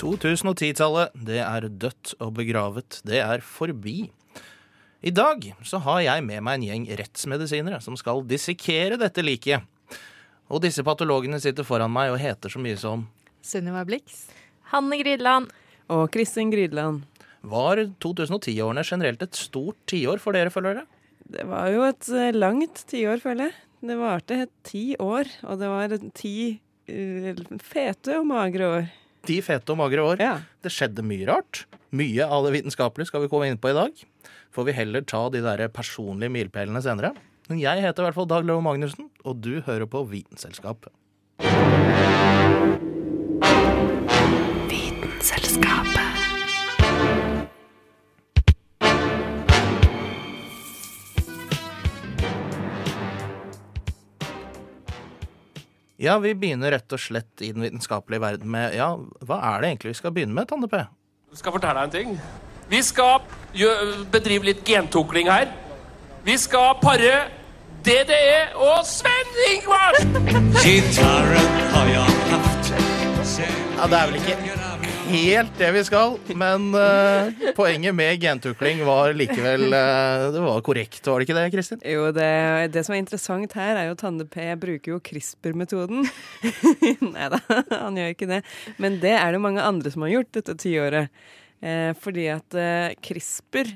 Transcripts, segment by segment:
Tallet det er dødt og begravet. Det er forbi. I dag så har jeg med meg en gjeng rettsmedisinere som skal dissekere dette liket. Og disse patologene sitter foran meg og heter så mye som Sunniva Blix. Hanne Gridland. Og Kristin Grydland. Var 2010-årene generelt et stort tiår for dere, føler dere? Det var jo et eh, langt tiår, føler jeg. Det varte ti år, og det var ti uh, fete og magre år. Ti fete og magre år. Ja. Det skjedde mye rart. Mye av det vitenskapelige skal vi komme inn på i dag. Får vi heller ta de der personlige milepælene senere. Men jeg heter i hvert fall Dag Løve Magnussen, og du hører på Vitenselskapet. Vitenselskapet. Ja, vi begynner rett og slett i den vitenskapelige verden med Ja, hva er det egentlig vi skal begynne med, Tande P? Jeg skal fortelle deg en ting. Vi skal gjø- bedrive litt gentukling her. Vi skal pare DDE og Sven Ingvars! Ja, Det er vel ikke helt det vi skal, men uh, poenget med gentukling var likevel uh, Det var korrekt, var det ikke det, Kristin? Jo, det, det som er interessant her, er jo at Tande P bruker jo CRISPR-metoden. Nei da, han gjør ikke det. Men det er det mange andre som har gjort dette tiåret. Eh, fordi at eh, CRISPR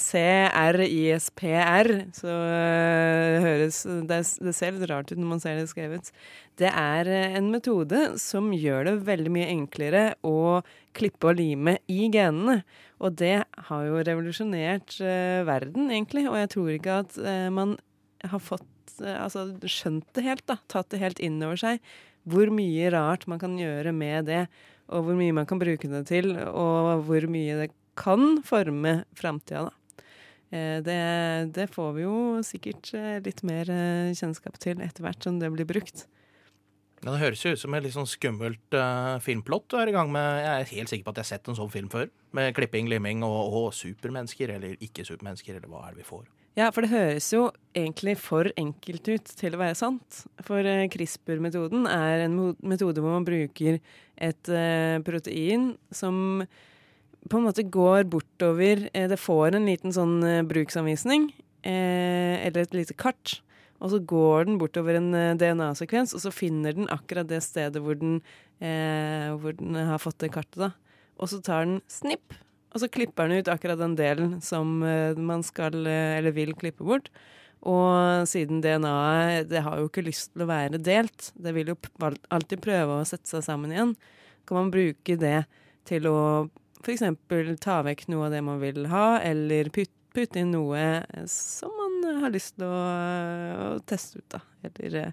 C-R-I-S-P-R, så det høres det, det ser litt rart ut når man ser det skrevet. Det er eh, en metode som gjør det veldig mye enklere å klippe og lime i genene. Og det har jo revolusjonert uh, verden, egentlig. Og jeg tror ikke at uh, man har fått uh, Altså skjønt det helt, da. Tatt det helt inn over seg. Hvor mye rart man kan gjøre med det. Og hvor mye man kan bruke det til. Og hvor mye det kan forme framtida, da. Eh, Det, det får vi jo sikkert eh, litt mer eh, kjennskap til etter hvert som det blir brukt. Men Det høres jo ut som et litt sånn skummelt uh, filmplott du er i gang med. Jeg er helt sikker på at jeg har sett en sånn film før. Med klipping, limming og, og supermennesker, eller ikke-supermennesker, eller hva er det vi får? Ja, for det høres jo egentlig for enkelt ut til å være sant. For CRISPR-metoden er en metode hvor man bruker et protein som på en måte går bortover eh, Det får en liten sånn eh, bruksanvisning, eh, eller et lite kart. Og så går den bortover en DNA-sekvens, og så finner den akkurat det stedet hvor den, hvor den har fått det kartet. da. Og så tar den snipp, og så klipper den ut akkurat den delen som man skal eller vil klippe bort. Og siden DNA-et det har jo ikke lyst til å være delt, det vil jo alltid prøve å sette seg sammen igjen, kan man bruke det til å f.eks. ta vekk noe av det man vil ha, eller putte, putte inn noe som man har lyst til å, å teste ut, da. Eller, eh,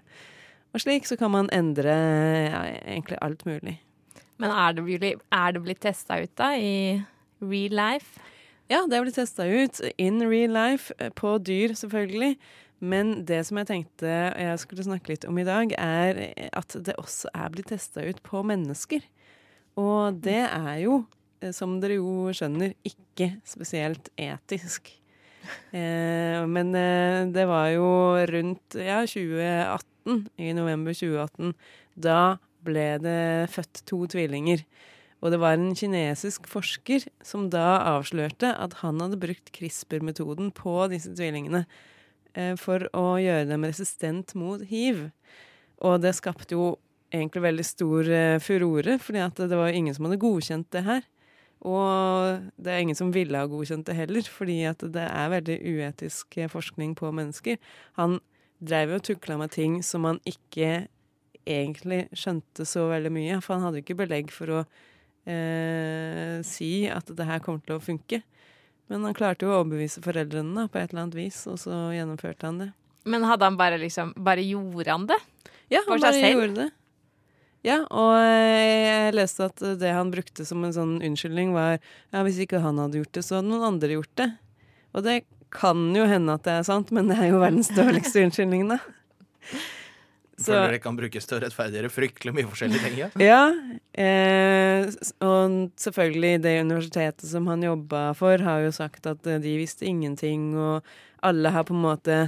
og slik så kan man endre ja, egentlig alt mulig. Men er det, blitt- er det blitt testa ut, da, i real life? Ja, det er blitt testa ut in real life, eh, på dyr selvfølgelig. Men det som jeg tenkte jeg skulle snakke litt om i dag, er at det også er blitt testa ut på mennesker. Og det er jo, som dere jo skjønner, ikke spesielt etisk. Eh, men eh, det var jo rundt ja, 2018, i november 2018, da ble det født to tvillinger. Og det var en kinesisk forsker som da avslørte at han hadde brukt CRISPR-metoden på disse tvillingene eh, for å gjøre dem resistent mot hiv. Og det skapte jo egentlig veldig stor eh, furore, fordi at det var ingen som hadde godkjent det her. Og det er ingen som ville ha godkjent det heller, fordi at det er veldig uetisk forskning på mennesker. Han dreiv og tukla med ting som han ikke egentlig skjønte så veldig mye, for han hadde jo ikke belegg for å eh, si at det her kommer til å funke. Men han klarte jo å overbevise foreldrene da, på et eller annet vis, og så gjennomførte han det. Men hadde han bare liksom Bare gjorde han det? Ja, han bare selv? gjorde det. Ja, og eh, jeg leste at det han brukte som en sånn unnskyldning, var ja, hvis ikke han hadde gjort det, så hadde noen andre gjort det. Og det kan jo hende at det er sant, men det er jo verdens dårligste unnskyldning, da. Så- Føler dere kan brukes til å rettferdiggjøre fryktelig mye forskjellige ting. Ja. Ja, eh, og selvfølgelig det universitetet som han jobba for, har jo sagt at eh, de visste ingenting, og alle har på en måte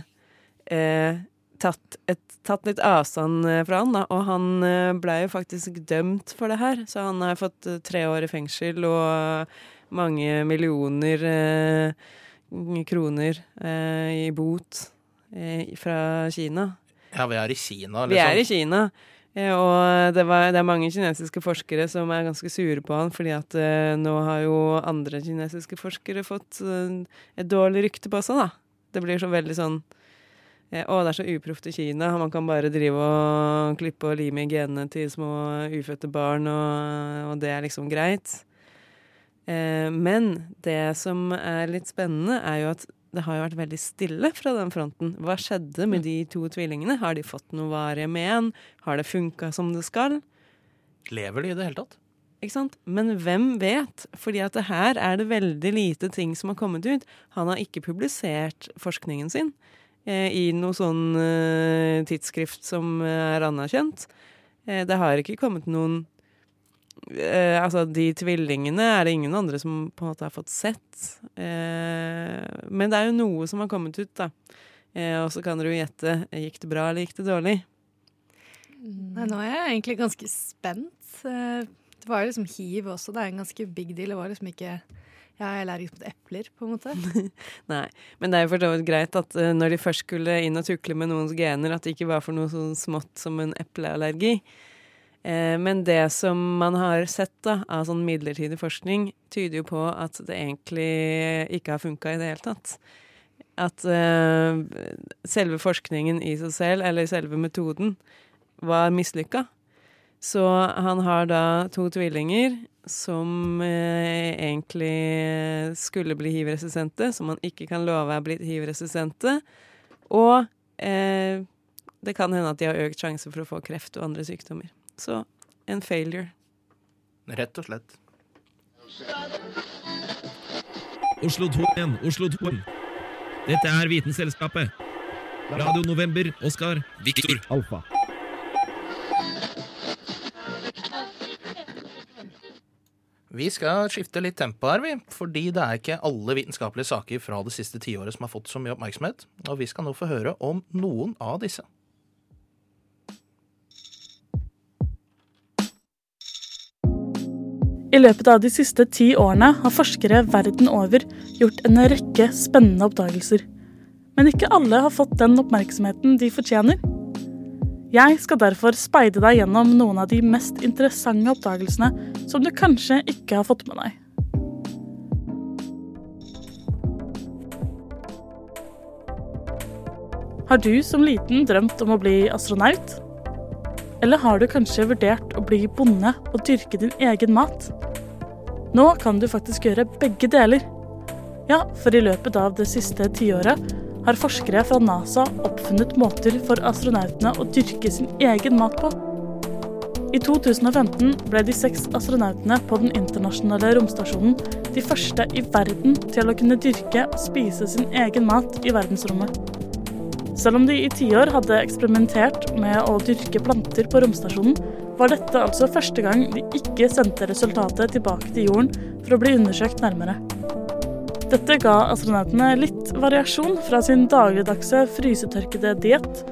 eh, tatt, et, tatt litt avstand eh, fra han, da. Og han blei ble jo faktisk dømt for det her, så han har fått eh, tre år i fengsel og mange millioner eh, kroner eh, i bot eh, fra Kina. ja, vi er i Kina, Vi er i liksom. Kina. eh, Og det, var, det er mange kinesiske forskere som er ganske sure på han, fordi at eh, nå har jo andre kinesiske forskere fått eh, et dårlig rykte på seg, da. Det blir så veldig sånn eh, Å, det er så uproft i Kina. Man kan bare drive og klippe og lime i genene til små ufødte barn, og, og det er liksom greit. Eh, Men det som er litt spennende, er jo at det har jo vært veldig stille fra den fronten. Hva skjedde med de to tvillingene? Har de fått noe varige men? Har det funka som det skal? Lever de i det hele tatt? Ikke sant? Men hvem vet? Fordi at det her er det veldig lite ting som har kommet ut. Han har ikke publisert forskningen sin eh, i noe sånn eh, tidsskrift som er anerkjent. Eh, det har ikke kommet noen eh, Altså, de tvillingene er det ingen andre som på en måte har fått sett. Eh, men det er jo noe som har kommet ut, da. Eh, og så kan dere jo gjette. Gikk det bra, eller gikk det dårlig? Nei, nå er jeg egentlig ganske spent. Eh, Det var jo liksom hiv også, det er en ganske big deal. Det var liksom ikke Jeg er allergisk mot epler, på en måte. Nei, men det er jo for så vidt greit at uh, når de først skulle inn og tukle med noens gener, at det ikke var for noe så smått som en epleallergi. Eh, men det som man har sett da, av sånn midlertidig forskning, tyder jo på at det egentlig ikke har funka i det hele tatt. At uh, selve forskningen i seg selv, eller selve metoden, var mislykka. Så han har da to tvillinger som eh, egentlig skulle bli hiv-resistente, som man ikke kan love er blitt hiv-resistente. Og eh, det kan hende at de har økt sjanse for å få kreft og andre sykdommer. Så en failure. Rett og slett. Oslo 2 igjen, Oslo 2. Dette er Vitenselskapet. Radio November, Oskar, Viktor. Alfa. Vi skal skifte litt tempo her, vi. Fordi det er ikke alle vitenskapelige saker fra det siste tiåret som har fått så mye oppmerksomhet. Og vi skal nå få høre om noen av disse. I løpet av de siste ti årene har forskere verden over gjort en rekke spennende oppdagelser. Men ikke alle har fått den oppmerksomheten de fortjener. Jeg skal derfor speide deg gjennom noen av de mest interessante oppdagelsene som du kanskje ikke har fått med deg. Har du som liten drømt om å bli astronaut? Eller har du kanskje vurdert å bli bonde og dyrke din egen mat? Nå kan du faktisk gjøre begge deler. Ja, for i løpet av det siste tiåret har forskere fra NASA oppfunnet måter for astronautene å dyrke sin egen mat på. I 2015 ble de seks astronautene på den internasjonale romstasjonen de første i verden til å kunne dyrke og spise sin egen mat i verdensrommet. Selv om de i tiår hadde eksperimentert med å dyrke planter på romstasjonen, var dette altså første gang de ikke sendte resultatet tilbake til jorden for å bli undersøkt nærmere. Dette ga astronautene litt variasjon fra sin dagligdagse frysetørkede diett,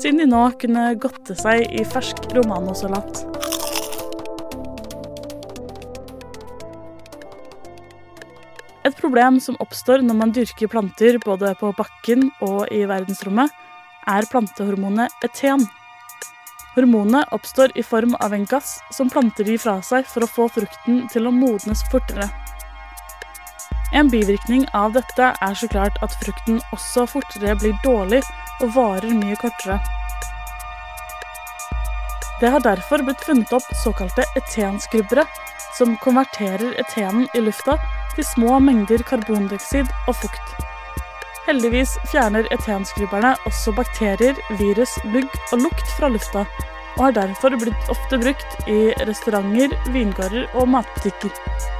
siden de nå kunne godte seg i fersk romanosalat. Et problem som oppstår når man dyrker planter både på bakken og i verdensrommet, er plantehormonet eten. Hormonet oppstår i form av en gass som planter gir fra seg for å få frukten til å modnes fortere. En bivirkning av dette er så klart at frukten også fortere blir dårlig og varer mye kortere. Det har derfor blitt funnet opp såkalte etenskrubbere, som konverterer etenen i lufta til små mengder karbondioksid og fukt. Heldigvis fjerner etenskrubberne også bakterier, virus, mugg og lukt fra lufta, og har derfor blitt ofte brukt i restauranter, vingårder og matbutikker.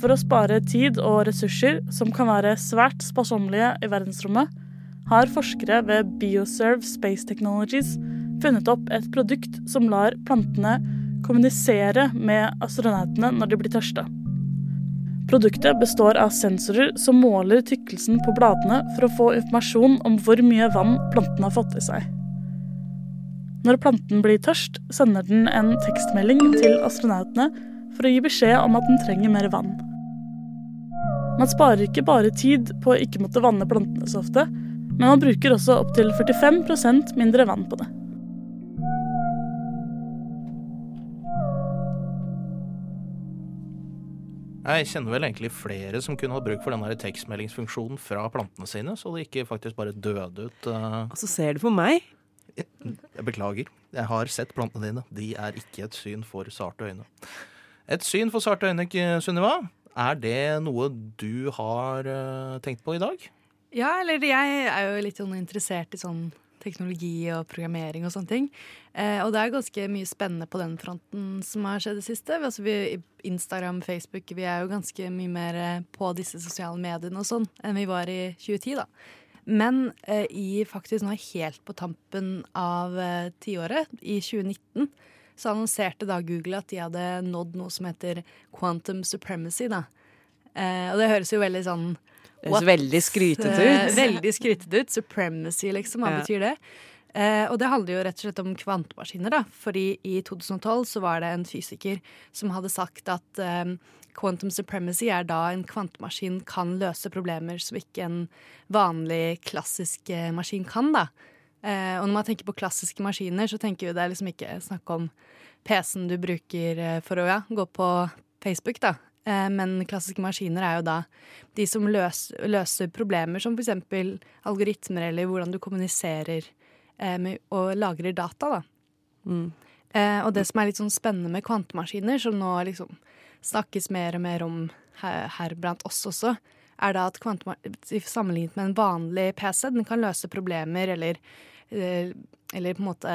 For å spare tid og ressurser, som kan være svært sparsommelige i verdensrommet, har forskere ved Bioserve Space Technologies funnet opp et produkt som lar plantene kommunisere med astronautene når de blir tørste. Produktet består av sensorer som måler tykkelsen på bladene for å få informasjon om hvor mye vann planten har fått i seg. Når planten blir tørst, sender den en tekstmelding til astronautene for å gi beskjed om at den trenger mer vann. Man sparer ikke bare tid på å ikke måtte vanne plantene så ofte, men man bruker også opptil 45% mindre vann på det. Jeg kjenner vel egentlig flere som kunne hatt bruk for den tekstmeldingsfunksjonen fra plantene sine, så de ikke faktisk bare døde ut. eh. Og så ser du på meg. Jeg beklager. Jeg har sett plantene dine. De er ikke et syn for sarte øyne. Et syn for sarte øyne, Sunniva. Er det noe du har eh, tenkt på i dag? Ja, eller jeg er jo litt sånn interessert i sånn teknologi og programmering og sånne ting. Eh, og det er ganske mye spennende på den fronten som har skjedd det siste. Altså vi, Instagram, Facebook, vi er jo ganske mye mer eh, på disse sosiale mediene og sånn enn vi var i 2010, da. Men eh, i faktisk nå helt på tampen av eh, tiåret, i 2019, så annonserte da Google at de hadde nådd noe som heter quantum supremacy, da. Eh, og det høres jo veldig sånn Det høres veldig skrytete Eh, ut. Veldig skrytete ut. Supremacy, liksom. Hva Ja. betyr det? Eh, og det handler jo rett og slett om kvantemaskiner, da. Fordi i 2012 så var det en fysiker som hadde sagt at eh, quantum supremacy er da en kvantemaskin kan løse problemer som ikke en vanlig klassisk eh, maskin kan, da. Eh, og når man tenker på klassiske maskiner, så tenker vi det er liksom ikke snakk om PC-en du bruker eh, for å ja, gå på Facebook, da. Eh, Men klassiske maskiner er jo da de som løs, løser problemer som f.eks. algoritmer, eller hvordan du kommuniserer eh, med, og lagrer data. da. Mm. Eh, og det som er litt sånn spennende med kvantemaskiner, som nå liksom snakkes mer og mer om her, her blant oss også, er da at kvantema- sammenlignet med en vanlig PC, den kan løse problemer eller eh, Eller på en måte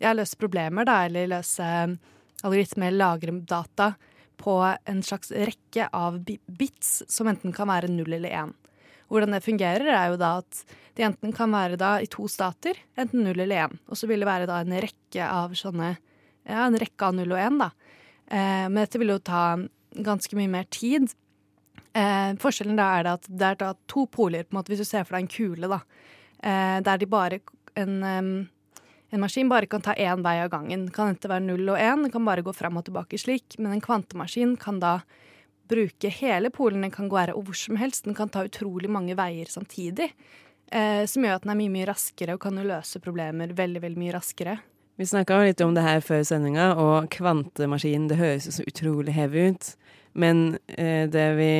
Ja, løse problemer, da, eller løse algoritmer, lagre data på en slags rekke av bits, som enten kan være null eller én. Hvordan det fungerer, er jo da at det enten kan være da i to stater, enten null eller én. Og så vil det være da en rekke av sånne Ja, en rekke av null og én, da. Eh, men dette vil jo ta ganske mye mer tid. Eh, forskjellen da er det at det er da to poler, på en måte, hvis du ser for deg en kule, da. Eh, der de bare en, en maskin bare kan ta én vei av gangen. Kan enten være null og én, kan bare gå fram og tilbake slik. Men en kvantemaskin kan da bruke hele polen. Den kan gå her hvor som helst. Den kan ta utrolig mange veier samtidig. Eh, som gjør at den er mye mye raskere og kan jo løse problemer veldig veldig mye raskere. Vi snakka litt om det her før sendinga, og kvantemaskin, det høres jo så utrolig heavy ut. Men eh, det vi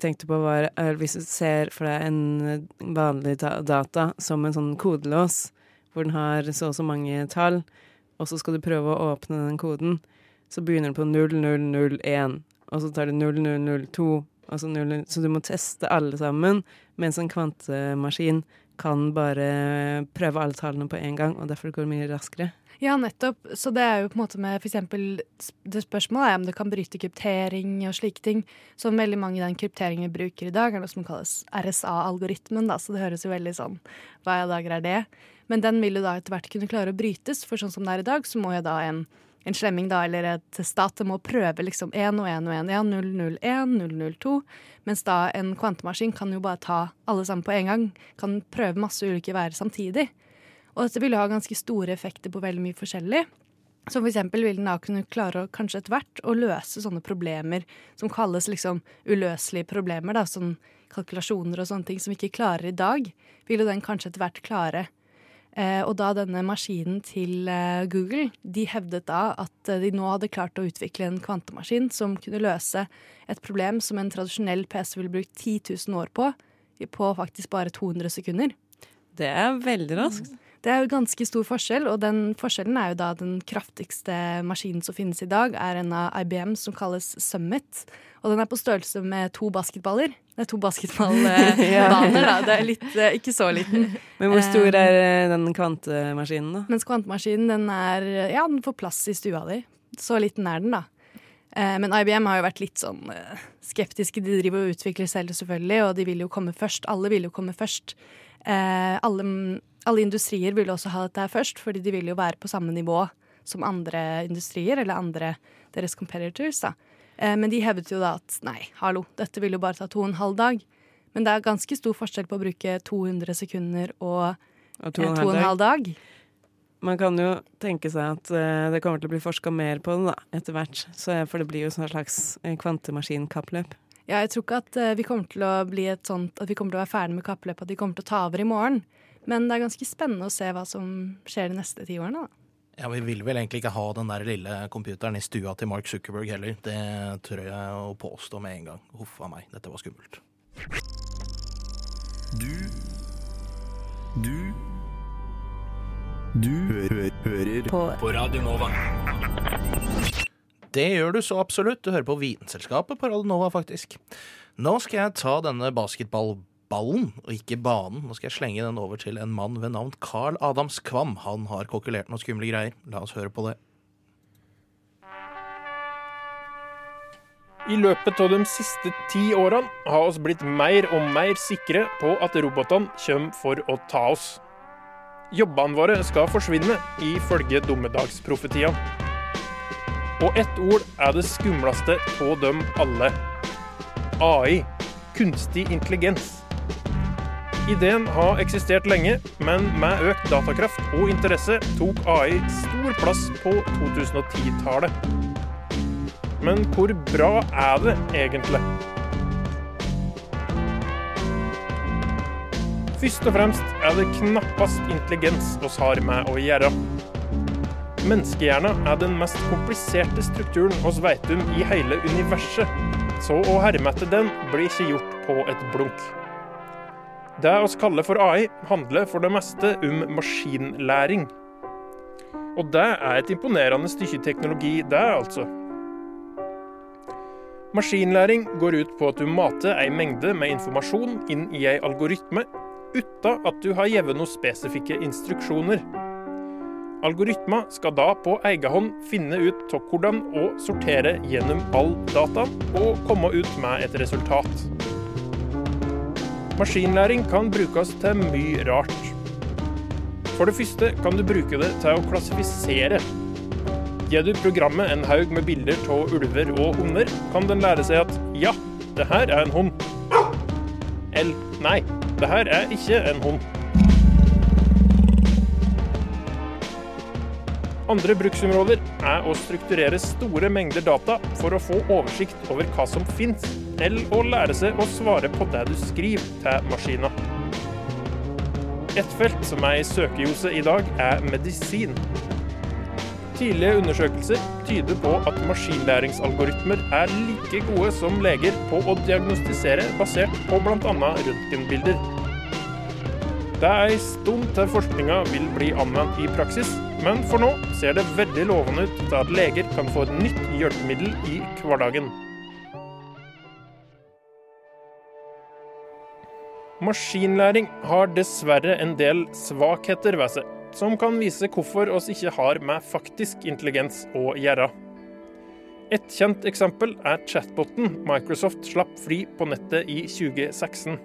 tenkte på var er hvis du ser for deg en vanlig ta data som en sånn kodelås, hvor den har så og så mange tall, og så skal du prøve å åpne den koden, så begynner den på 0001, og så tar du 0002, altså så 00, så du må teste alle sammen, mens en kvantemaskin kan bare prøve alle tallene på en gang, og derfor går det mye raskere. Ja, nettopp. Så det er jo på en måte med eksempel Det spørsmålet er om det kan bryte kryptering og slike ting. Som veldig mange i den krypteringen vi bruker i dag, er noe som kalles RSA-algoritmen. Så det høres jo veldig sånn Hva i dager er det? Men den vil jo da etter hvert kunne klare å brytes, for sånn som det er i dag, så må jo da en, en slemming da, eller et stat må prøve liksom én og én og én. Ja, 001, 002. Mens da en kvantemaskin kan jo bare ta alle sammen på en gang. Kan prøve masse ulike værer samtidig. Og dette vil jo ha ganske store effekter på veldig mye forskjellig. Som eksempel vil den da kunne klare å kanskje etter hvert å løse sånne problemer som kalles liksom uløselige problemer, da, sånn kalkulasjoner og sånne ting som vi ikke klarer i dag, vil jo den kanskje etter hvert klare. Eh, og da denne maskinen til eh, Google, de hevdet da at eh, de nå hadde klart å utvikle en kvantemaskin som kunne løse et problem som en tradisjonell PC ville brukt 10 000 år på, på faktisk bare 200 sekunder. Det er veldig raskt. Det er jo ganske stor forskjell, og den forskjellen er jo da den kraftigste maskinen som finnes i dag, er en av IBM som kalles Summit. Og den er på størrelse med to basketballer. Det er to basketballbaner, da. Det er litt, eh, ikke så liten. Men hvor stor er eh, den kvantemaskinen, da? Mens kvantemaskinen, den er Ja, den får plass i stua di. Så liten er den, da. Eh, Men IBM har jo vært litt sånn eh, skeptiske. De driver og utvikler selv, selvfølgelig, og de vil jo komme først. Alle vil jo komme først. Eh, Alle, alle industrier vil også ha dette her først, fordi de vil jo være på samme nivå som andre industrier, eller andre deres competitors, da. Eh, Men de hevdet jo da at nei, hallo, dette vil jo bare ta to og en halv dag. Men det er ganske stor forskjell på å bruke 200 sekunder og Og to og en halv dag. Man kan jo tenke seg at eh, det kommer til å bli forska mer på det da, etter hvert. Så, for det blir jo sånn slags eh, kvantemaskinkappløp. Ja, jeg tror ikke at eh, vi kommer til å bli et sånt At vi kommer til å være ferdig med kappløpet, at de kommer til å ta over i morgen. Men det er ganske spennende å se hva som skjer de neste ti årene. da. Ja, Vi vil vel egentlig ikke ha den der lille computeren i stua til Mark Zuckerberg heller. Det tør jeg å påstå med en gang. Huff a meg, dette var skummelt. Du Du Du hø hø hører på. på Radio Nova. Det gjør du så absolutt. Du hører på Vitenselskapet på Radio Nova, faktisk. Nå skal jeg ta denne basketballballen, og ikke banen. Nå skal jeg slenge den over til en mann ved navn Carl Adams Kvam. Han har kokkelert noen skumle greier. La oss høre på det. I løpet av de siste ti årene har oss blitt mer og mer sikre på at robotene kommer for å ta oss. Jobbene våre skal forsvinne, ifølge dommedagsprofetiene. Og ett ord er det skumleste på dem alle. AI. Kunstig intelligens. Ideen har eksistert lenge, men med økt datakraft og interesse tok AI stor plass på 2010-tallet. Men hvor bra er det egentlig? Først og fremst er det knappast intelligens oss har med å gjøre. Menneskehjernen er den mest kompliserte strukturen hos vet om i hele universet, så å herme etter den blir ikke gjort på et blunk. Det oss kaller for AI, handler for det meste om maskinlæring. Og det er et imponerende stykke teknologi, det, altså. Maskinlæring går ut på at du mater ei mengde med informasjon inn i ei algoritme, uten at du har gitt noen spesifikke instruksjoner. Algoritmer skal da på egen hånd finne ut av hvordan å sortere gjennom all data, og komme ut med et resultat. Maskinlæring kan brukes til mye rart. For det første kan du bruke det til å klassifisere. Gir du programmet en haug med bilder av ulver og hunder, kan den lære seg at ja, det her er en hund. Eller nei, det her er ikke en hund. Andre bruksområder er å strukturere store mengder data for å få oversikt over hva som finnes, eller å lære seg å svare på det du skriver til maskina. Et felt som er i søkejose i dag, er medisin. Tidlige undersøkelser tyder på at maskinlæringsalgoritmer er like gode som leger på å diagnostisere basert på bl.a. røntgenbilder. Det er en stund til forskninga vil bli anvendt i praksis, men for nå ser det veldig lovende ut til at leger kan få et nytt hjelpemiddel i hverdagen. Maskinlæring har dessverre en del svakheter ved seg, som kan vise hvorfor oss ikke har med faktisk intelligens å gjøre. Et kjent eksempel er chatboten Microsoft slapp fri på nettet i 2016.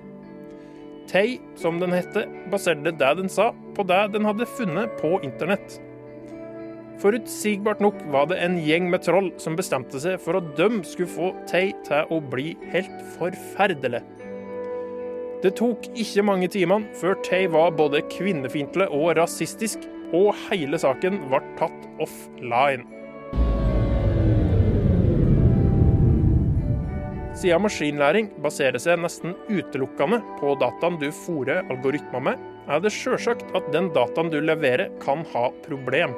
Tay, som den heter, baserte det den sa, på det den hadde funnet på internett. Forutsigbart nok var det en gjeng med troll som bestemte seg for at de skulle få Tay til å bli helt forferdelig. Det tok ikke mange timene før Tay var både kvinnefiendtlig og rasistisk, og hele saken ble tatt offline. Siden maskinlæring baserer seg nesten utelukkende på dataen du fôrer algoritmer med, er det sjølsagt at den dataen du leverer, kan ha problem.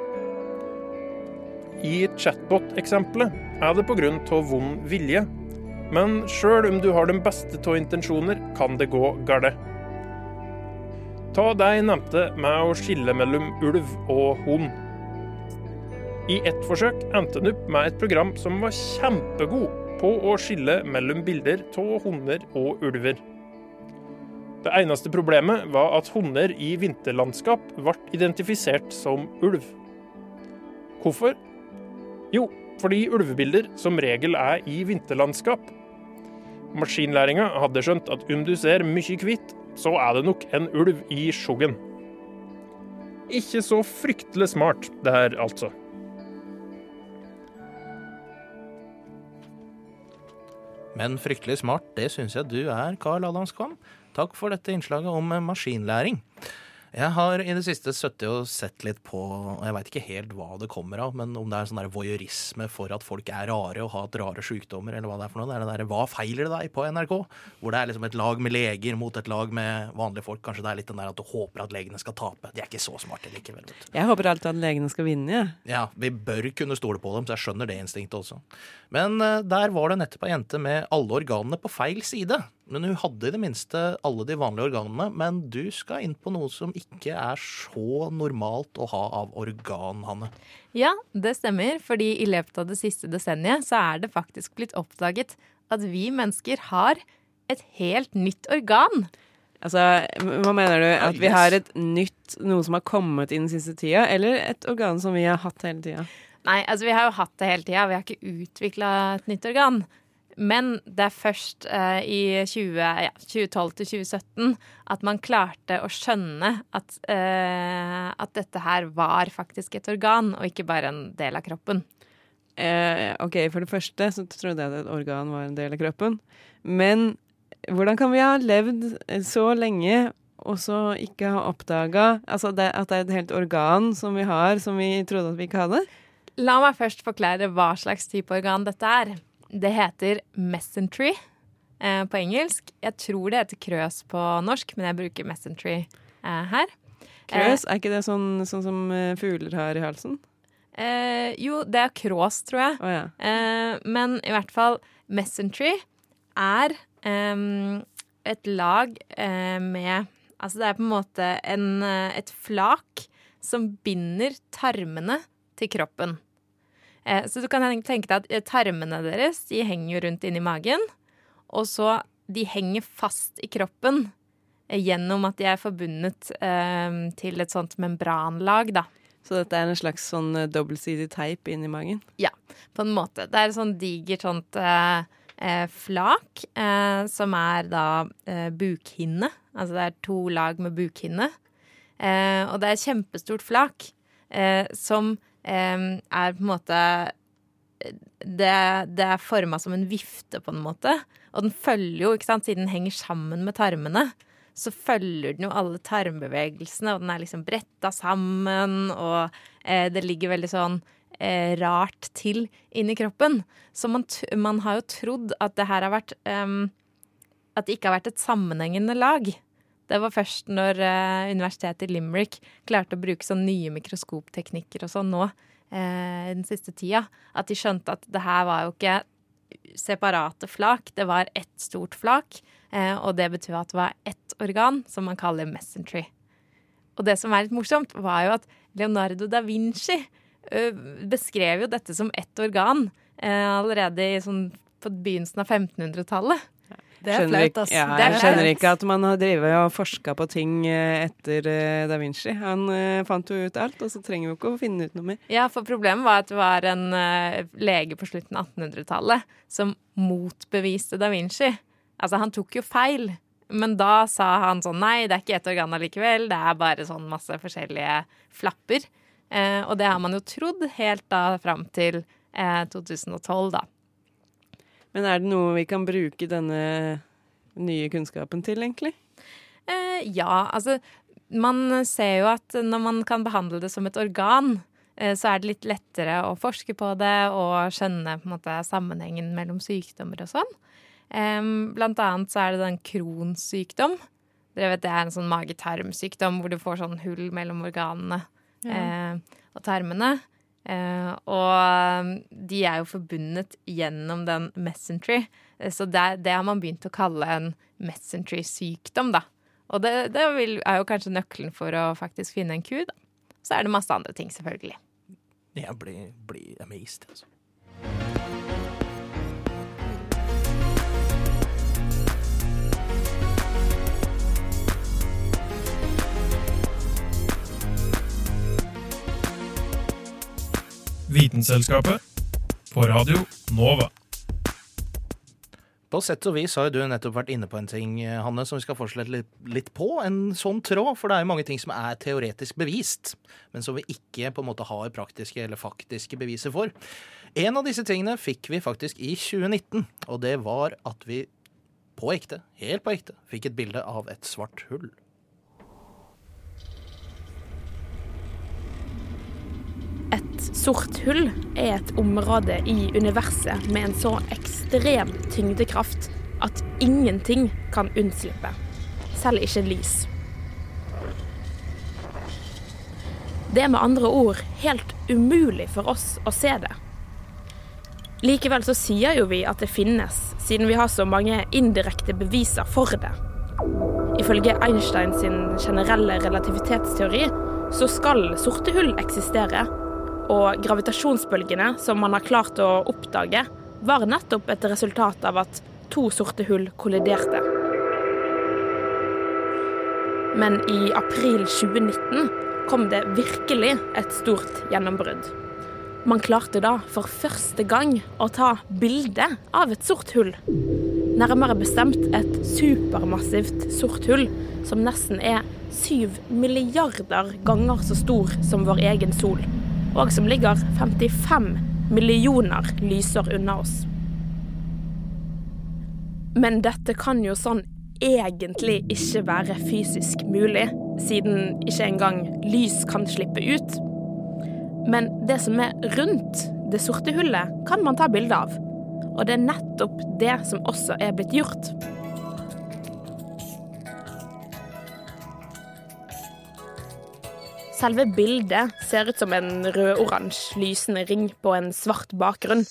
I chatbot-eksempelet er det pga. vond vilje, men sjøl om du har den beste av intensjoner, kan det gå galt. Ta jeg nevnte med å skille mellom ulv og hund. I ett forsøk endte han opp med et program som var kjempegod på å skille mellom bilder av hunder og ulver. Det eneste problemet var at hunder i vinterlandskap ble identifisert som ulv. Hvorfor? Jo, fordi ulvebilder som regel er i vinterlandskap. Maskinlæringa hadde skjønt at om du ser mye hvitt, så er det nok en ulv i skjoggen. Ikke så fryktelig smart, det her, altså. Men fryktelig smart, det syns jeg du er, Karl Adamskvam. Takk for dette innslaget om maskinlæring. Jeg har i det siste sittet og sett litt på og Jeg veit ikke helt hva det kommer av, men om det er sånn der voyeurisme for at folk er rare og har hatt rare sykdommer, eller hva det er for noe. Det er det der, Hva feiler det deg? på NRK. Hvor det er liksom et lag med leger mot et lag med vanlige folk. Kanskje det er litt den der at du håper at legene skal tape. De er ikke så smarte likevel. vet du. Jeg håper alltid at legene skal vinne, jeg. Ja, vi bør kunne stole på dem, så jeg skjønner det instinktet også. Men eh, der var det nettopp ei jente med alle organene på feil side. Men hun hadde i det minste alle de vanlige organene. Men du skal inn på noe som ikke er så normalt å ha av organ, Hanne. Ja, det stemmer, fordi i løpet av det siste desenniet så er det faktisk blitt oppdaget at vi mennesker har et helt nytt organ. Altså, hva mener du? At vi har et nytt, noe som har kommet inn den siste tida, eller et organ som vi har hatt hele tida? Nei, altså vi har jo hatt det hele tida. Vi har ikke utvikla et nytt organ. Men det er først eh, i 20, ja, 2012 til 2017 at man klarte å skjønne at, eh, at dette her var faktisk et organ, og ikke bare en del av kroppen. Eh, OK, for det første så trodde jeg at et organ var en del av kroppen. Men hvordan kan vi ha levd så lenge og så ikke ha oppdaga altså at det er et helt organ som vi har, som vi trodde at vi ikke hadde? La meg først forklare hva slags type organ dette er. Det heter Messentry eh, på engelsk. Jeg tror det heter krøs på norsk, men jeg bruker Messentry eh, her. Krøs, er ikke det sånn, sånn som eh, fugler har i halsen? Eh, jo, det er krås, tror jeg. Oh, ja. eh, men i hvert fall Messentry er eh, et lag med Altså det er på en måte en, et flak som binder tarmene til kroppen. Eh, så du kan tenke deg at tarmene deres de henger jo rundt inni magen. Og så de henger fast i kroppen eh, gjennom at de er forbundet eh, til et sånt membranlag, da. Så dette er en slags sånn dobbeltsidig teip inni magen? Ja, på en måte. Det er et sånn digert sånt eh, flak eh, som er da eh, bukhinne. Altså det er to lag med bukhinne. og det er et kjempestort flak som er på en måte det, det er forma som en vifte, på en måte. Og den følger jo, ikke sant, siden den henger sammen med tarmene, så følger den jo alle tarmbevegelsene, og den er liksom bretta sammen, og eh, det ligger veldig sånn eh, rart til inni kroppen. Så man, man, har jo trodd at det her har vært um, At det ikke har vært et sammenhengende lag. Det var først når uh, universitetet i Limerick klarte å bruke sånn nye mikroskopteknikker og sånn nå eh, den siste tida, at de skjønte at det her var jo ikke separate flak, det var ett stort flak. Eh, og det betød at det var ett organ som man kaller mesentery. Og det som er litt morsomt, var jo at Leonardo da Vinci ø, beskrev jo dette som ett organ eh, allerede i, sånn, på begynnelsen av 1500-tallet. Det er flaut, altså. Ja, jeg skjønner ikke at man har drevet og forska på ting etter da Vinci. Han uh, fant jo ut alt, og så trenger vi ikke å finne ut noe mer. Ja, for problemet var at det var en lege på slutten av 1800-tallet som motbeviste da Vinci. Altså, han tok jo feil. Men da sa han sånn nei, det er ikke ett organ allikevel, det er bare sånn masse forskjellige flapper. Uh, og det har man jo trodd helt da fram til 2012, da. Men er det noe vi kan bruke denne nye kunnskapen til, egentlig? Eh, ja, altså Man ser jo at når man kan behandle det som et organ, eh, så er det litt lettere å forske på det og skjønne måte, sammenhengen mellom sykdommer og sånn. Blant annet så er det den Crohns sykdom. Dere vet Det er en sånn mage-tarm-sykdom hvor du får sånn hull mellom organene ja. Eh, og tarmene. Uh, og de er jo forbundet gjennom den mesentery. Uh, så det, det, har man begynt å kalle en messentry-sykdom da. Og det, det vil, er jo kanskje nøkkelen for å faktisk finne en ku, da. Så er det masse andre ting, selvfølgelig. Jeg blir, blir amazed, altså. Vitenselskapet på Radio Nova. På sett og vis har du nettopp vært inne på en ting, Hanne, som vi skal fortsette litt på. En sånn tråd, for det er jo mange ting som er teoretisk bevist, men som vi ikke på en måte har praktiske eller faktiske beviser for. En av disse tingene fikk vi faktisk i 2019, og det var at vi på ekte, helt på ekte, fikk et bilde av et svart hull. Sort hull er et område i universet med en så ekstrem tyngdekraft at ingenting kan unnslippe. Selv ikke lys. Det er med andre ord helt umulig for oss å se det. Likevel så sier jo vi at det finnes, siden vi har så mange indirekte beviser for det. Ifølge Einstein sin generelle relativitetsteori så skal sorte hull eksistere, og gravitasjonsbølgene som man har klart å oppdage, var nettopp et resultat av at to sorte hull kolliderte. Men i april 2019 kom det virkelig et stort gjennombrudd. Man klarte da for første gang å ta bilde av et sort hull. Nærmere bestemt et supermassivt sort hull som nesten er syv milliarder ganger så stor som vår egen sol og som ligger 55 millioner lysår unna oss. Men dette kan jo sånn egentlig ikke være fysisk mulig, siden ikke engang lys kan slippe ut. Men det som er rundt det sorte hullet, kan man ta bilde av. Og det er nettopp det som også er blitt gjort. Selve bildet ser ut som en rød-oransje lysende ring på en svart bakgrunn.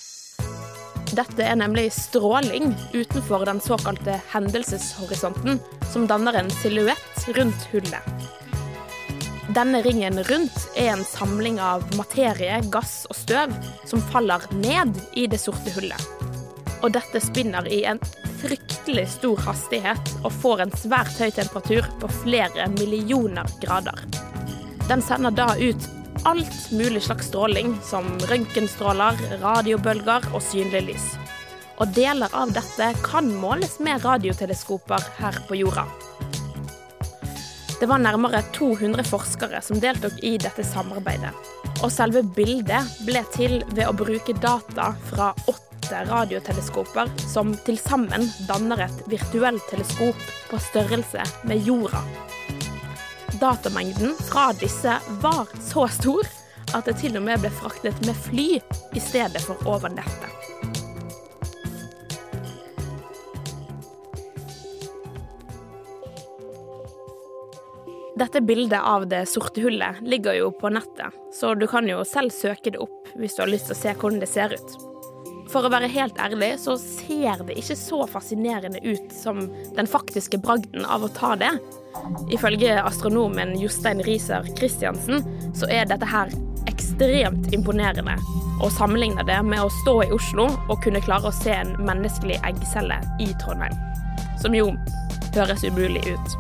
Dette er nemlig stråling utenfor den såkalte hendelseshorisonten, som danner en silhuett rundt hullet. Denne ringen rundt er en samling av materie, gass og støv som faller ned i det sorte hullet. Og dette spinner i en fryktelig stor hastighet og får en svært høy temperatur på flere millioner grader. Den sender da ut alt mulig slags stråling, som røntgenstråler, radiobølger og synlig lys. Og deler av dette kan måles med radioteleskoper her på jorda. Det var nærmere 200 forskere som deltok i dette samarbeidet. Og selve bildet ble til ved å bruke data fra åtte radioteleskoper som til sammen danner et virtuelt teleskop på størrelse med jorda datamengden fra disse var så stor at det til og med ble fraktet med fly i stedet for over nettet. Dette bildet av det sorte hullet ligger jo på nettet, så du kan jo selv søke det opp hvis du har lyst til å se hvordan det ser ut. For å være helt ærlig så ser det ikke så fascinerende ut som den faktiske bragden av å ta det. Ifølge astronomen Jostein Riiser Christiansen så er dette her ekstremt imponerende, og sammenligner det med å stå i Oslo og kunne klare å se en menneskelig eggcelle i Trondheim. Som jo høres umulig ut.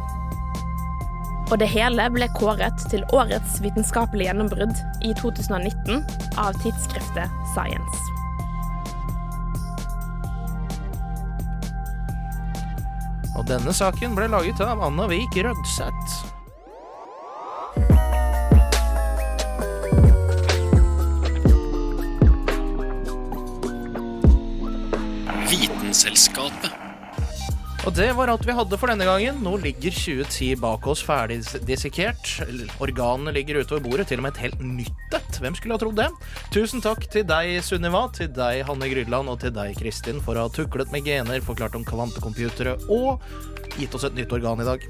Og det hele ble kåret til årets vitenskapelige gjennombrudd i 2019 av tidsskriftet Science. Og denne saken ble laget av Anna Vik Rødseth. Og det var alt vi hadde for denne gangen. Nå ligger 2010 bak oss ferdig dissekert. Organene ligger utover bordet, til og med et helt nytt et. Hvem skulle ha trodd det? Tusen takk til deg, Sunniva, til deg, Hanne Grydland, og til deg, Kristin, for å ha tuklet med gener, forklart om kvantecomputere og gitt oss et nytt organ i dag.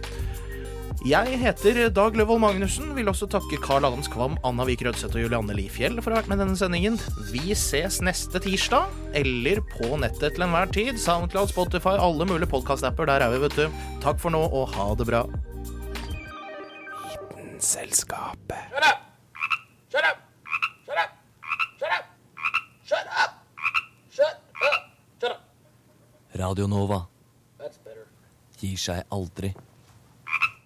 Jeg heter Dag Løvold Magnussen. Vil også takke Carl Adams Kvam, Anna Vik Rødseth og Julianne Lifjell for å ha vært med i denne sendingen. Vi ses neste tirsdag, eller på nettet til enhver tid. Soundcloud, Spotify, alle mulige podkast-apper. Der er vi, vet du. Takk for nå, og ha det bra. Vitenselskapet. Shut up! Shut up! Shut up! Shut up! Shut up! Shut up! Shut up! Radio Nova gir seg aldri.